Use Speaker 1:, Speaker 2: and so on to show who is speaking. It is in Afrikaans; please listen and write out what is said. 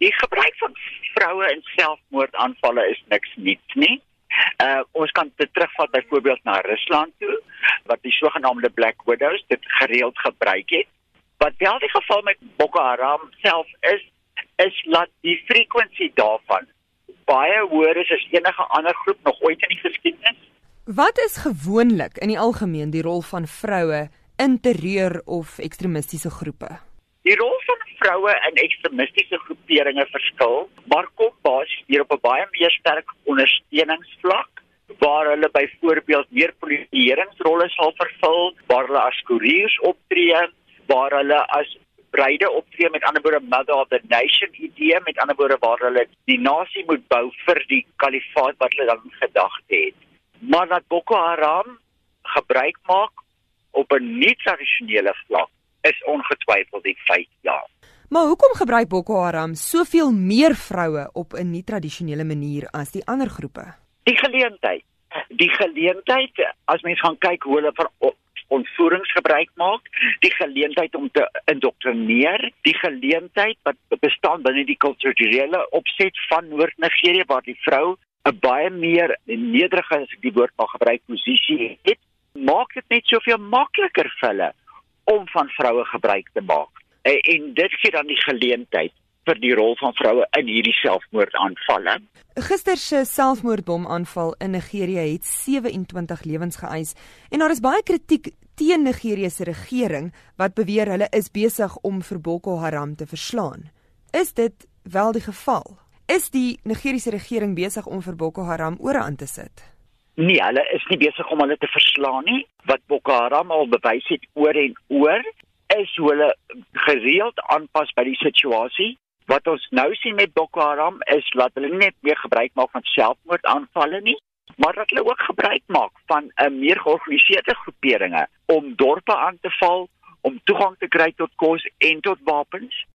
Speaker 1: Die gebruik van vroue in selfmoordaanvalle is niks nuuts nie. Uh ons kan dit terugvat byvoorbeeld na Rusland toe wat die sogenaamde Black Widows dit gereeld gebruik het. Wat wel die geval met Boko Haram self is, is dat die frekwensie daarvan baie hoër is as enige ander groep nog ooit in die geskiedenis.
Speaker 2: Wat is gewoonlik in die algemeen die rol van vroue in terreur of ekstremistiese groepe?
Speaker 1: Die rol vroue in ekstremistiese groeperinge verskil, maar kom basies neer op 'n baie meer sterk ondersteuningsvlak waar hulle byvoorbeeld meer polisieeringsrolle sal vervul, waar hulle as koeriers optree, waar hulle as breide optree met ander woorde mother of the nation idee met ander woorde waar hulle die nasie moet bou vir die kalifaat wat hulle dan gedagte het. Maar dat Boko Haram gebruik maak op 'n nie tradisionele vlak is ongetwyfeld die feit ja.
Speaker 2: Maar hoekom gebruik Boko Haram soveel meer vroue op 'n nie tradisionele manier as die ander groepe?
Speaker 1: Die geleentheid. Die geleentheid as mens gaan kyk hoe hulle van ontvoerings gebruik maak, die geleentheid om te indoktrineer, die geleentheid wat bestaan binne die kulturele opset van Noord-Nigerië waar die vrou 'n baie meer nederige as ek die woord mag gebruik posisie het, maak dit net soveel makliker vir hulle om van vroue gebruik te maak. En, en dit gee dan die geleentheid vir die rol van vroue in hierdie selfmoordaanvalle.
Speaker 2: Gister se selfmoordbomaanval in Nigerië het 27 lewens geëis en daar is baie kritiek teen Nigerië se regering wat beweer hulle is besig om vir Boko Haram te verslaan. Is dit wel die geval? Is die Nigeriese regering besig om vir Boko Haram oor aan te sit?
Speaker 1: Nee, hulle is nie besig om hulle te verslaan nie. Wat Boko Haram al bewys het oor en oor, is hoe hulle gereeld aanpas by die situasie. Wat ons nou sien met Boko Haram is dat hulle net meer gebruik maak van selfmoordaanvalle nie, maar dat hulle ook gebruik maak van 'n uh, meer georganiseerde groeperinge om dorpe aan te val, om toegang te kry tot kos en tot wapens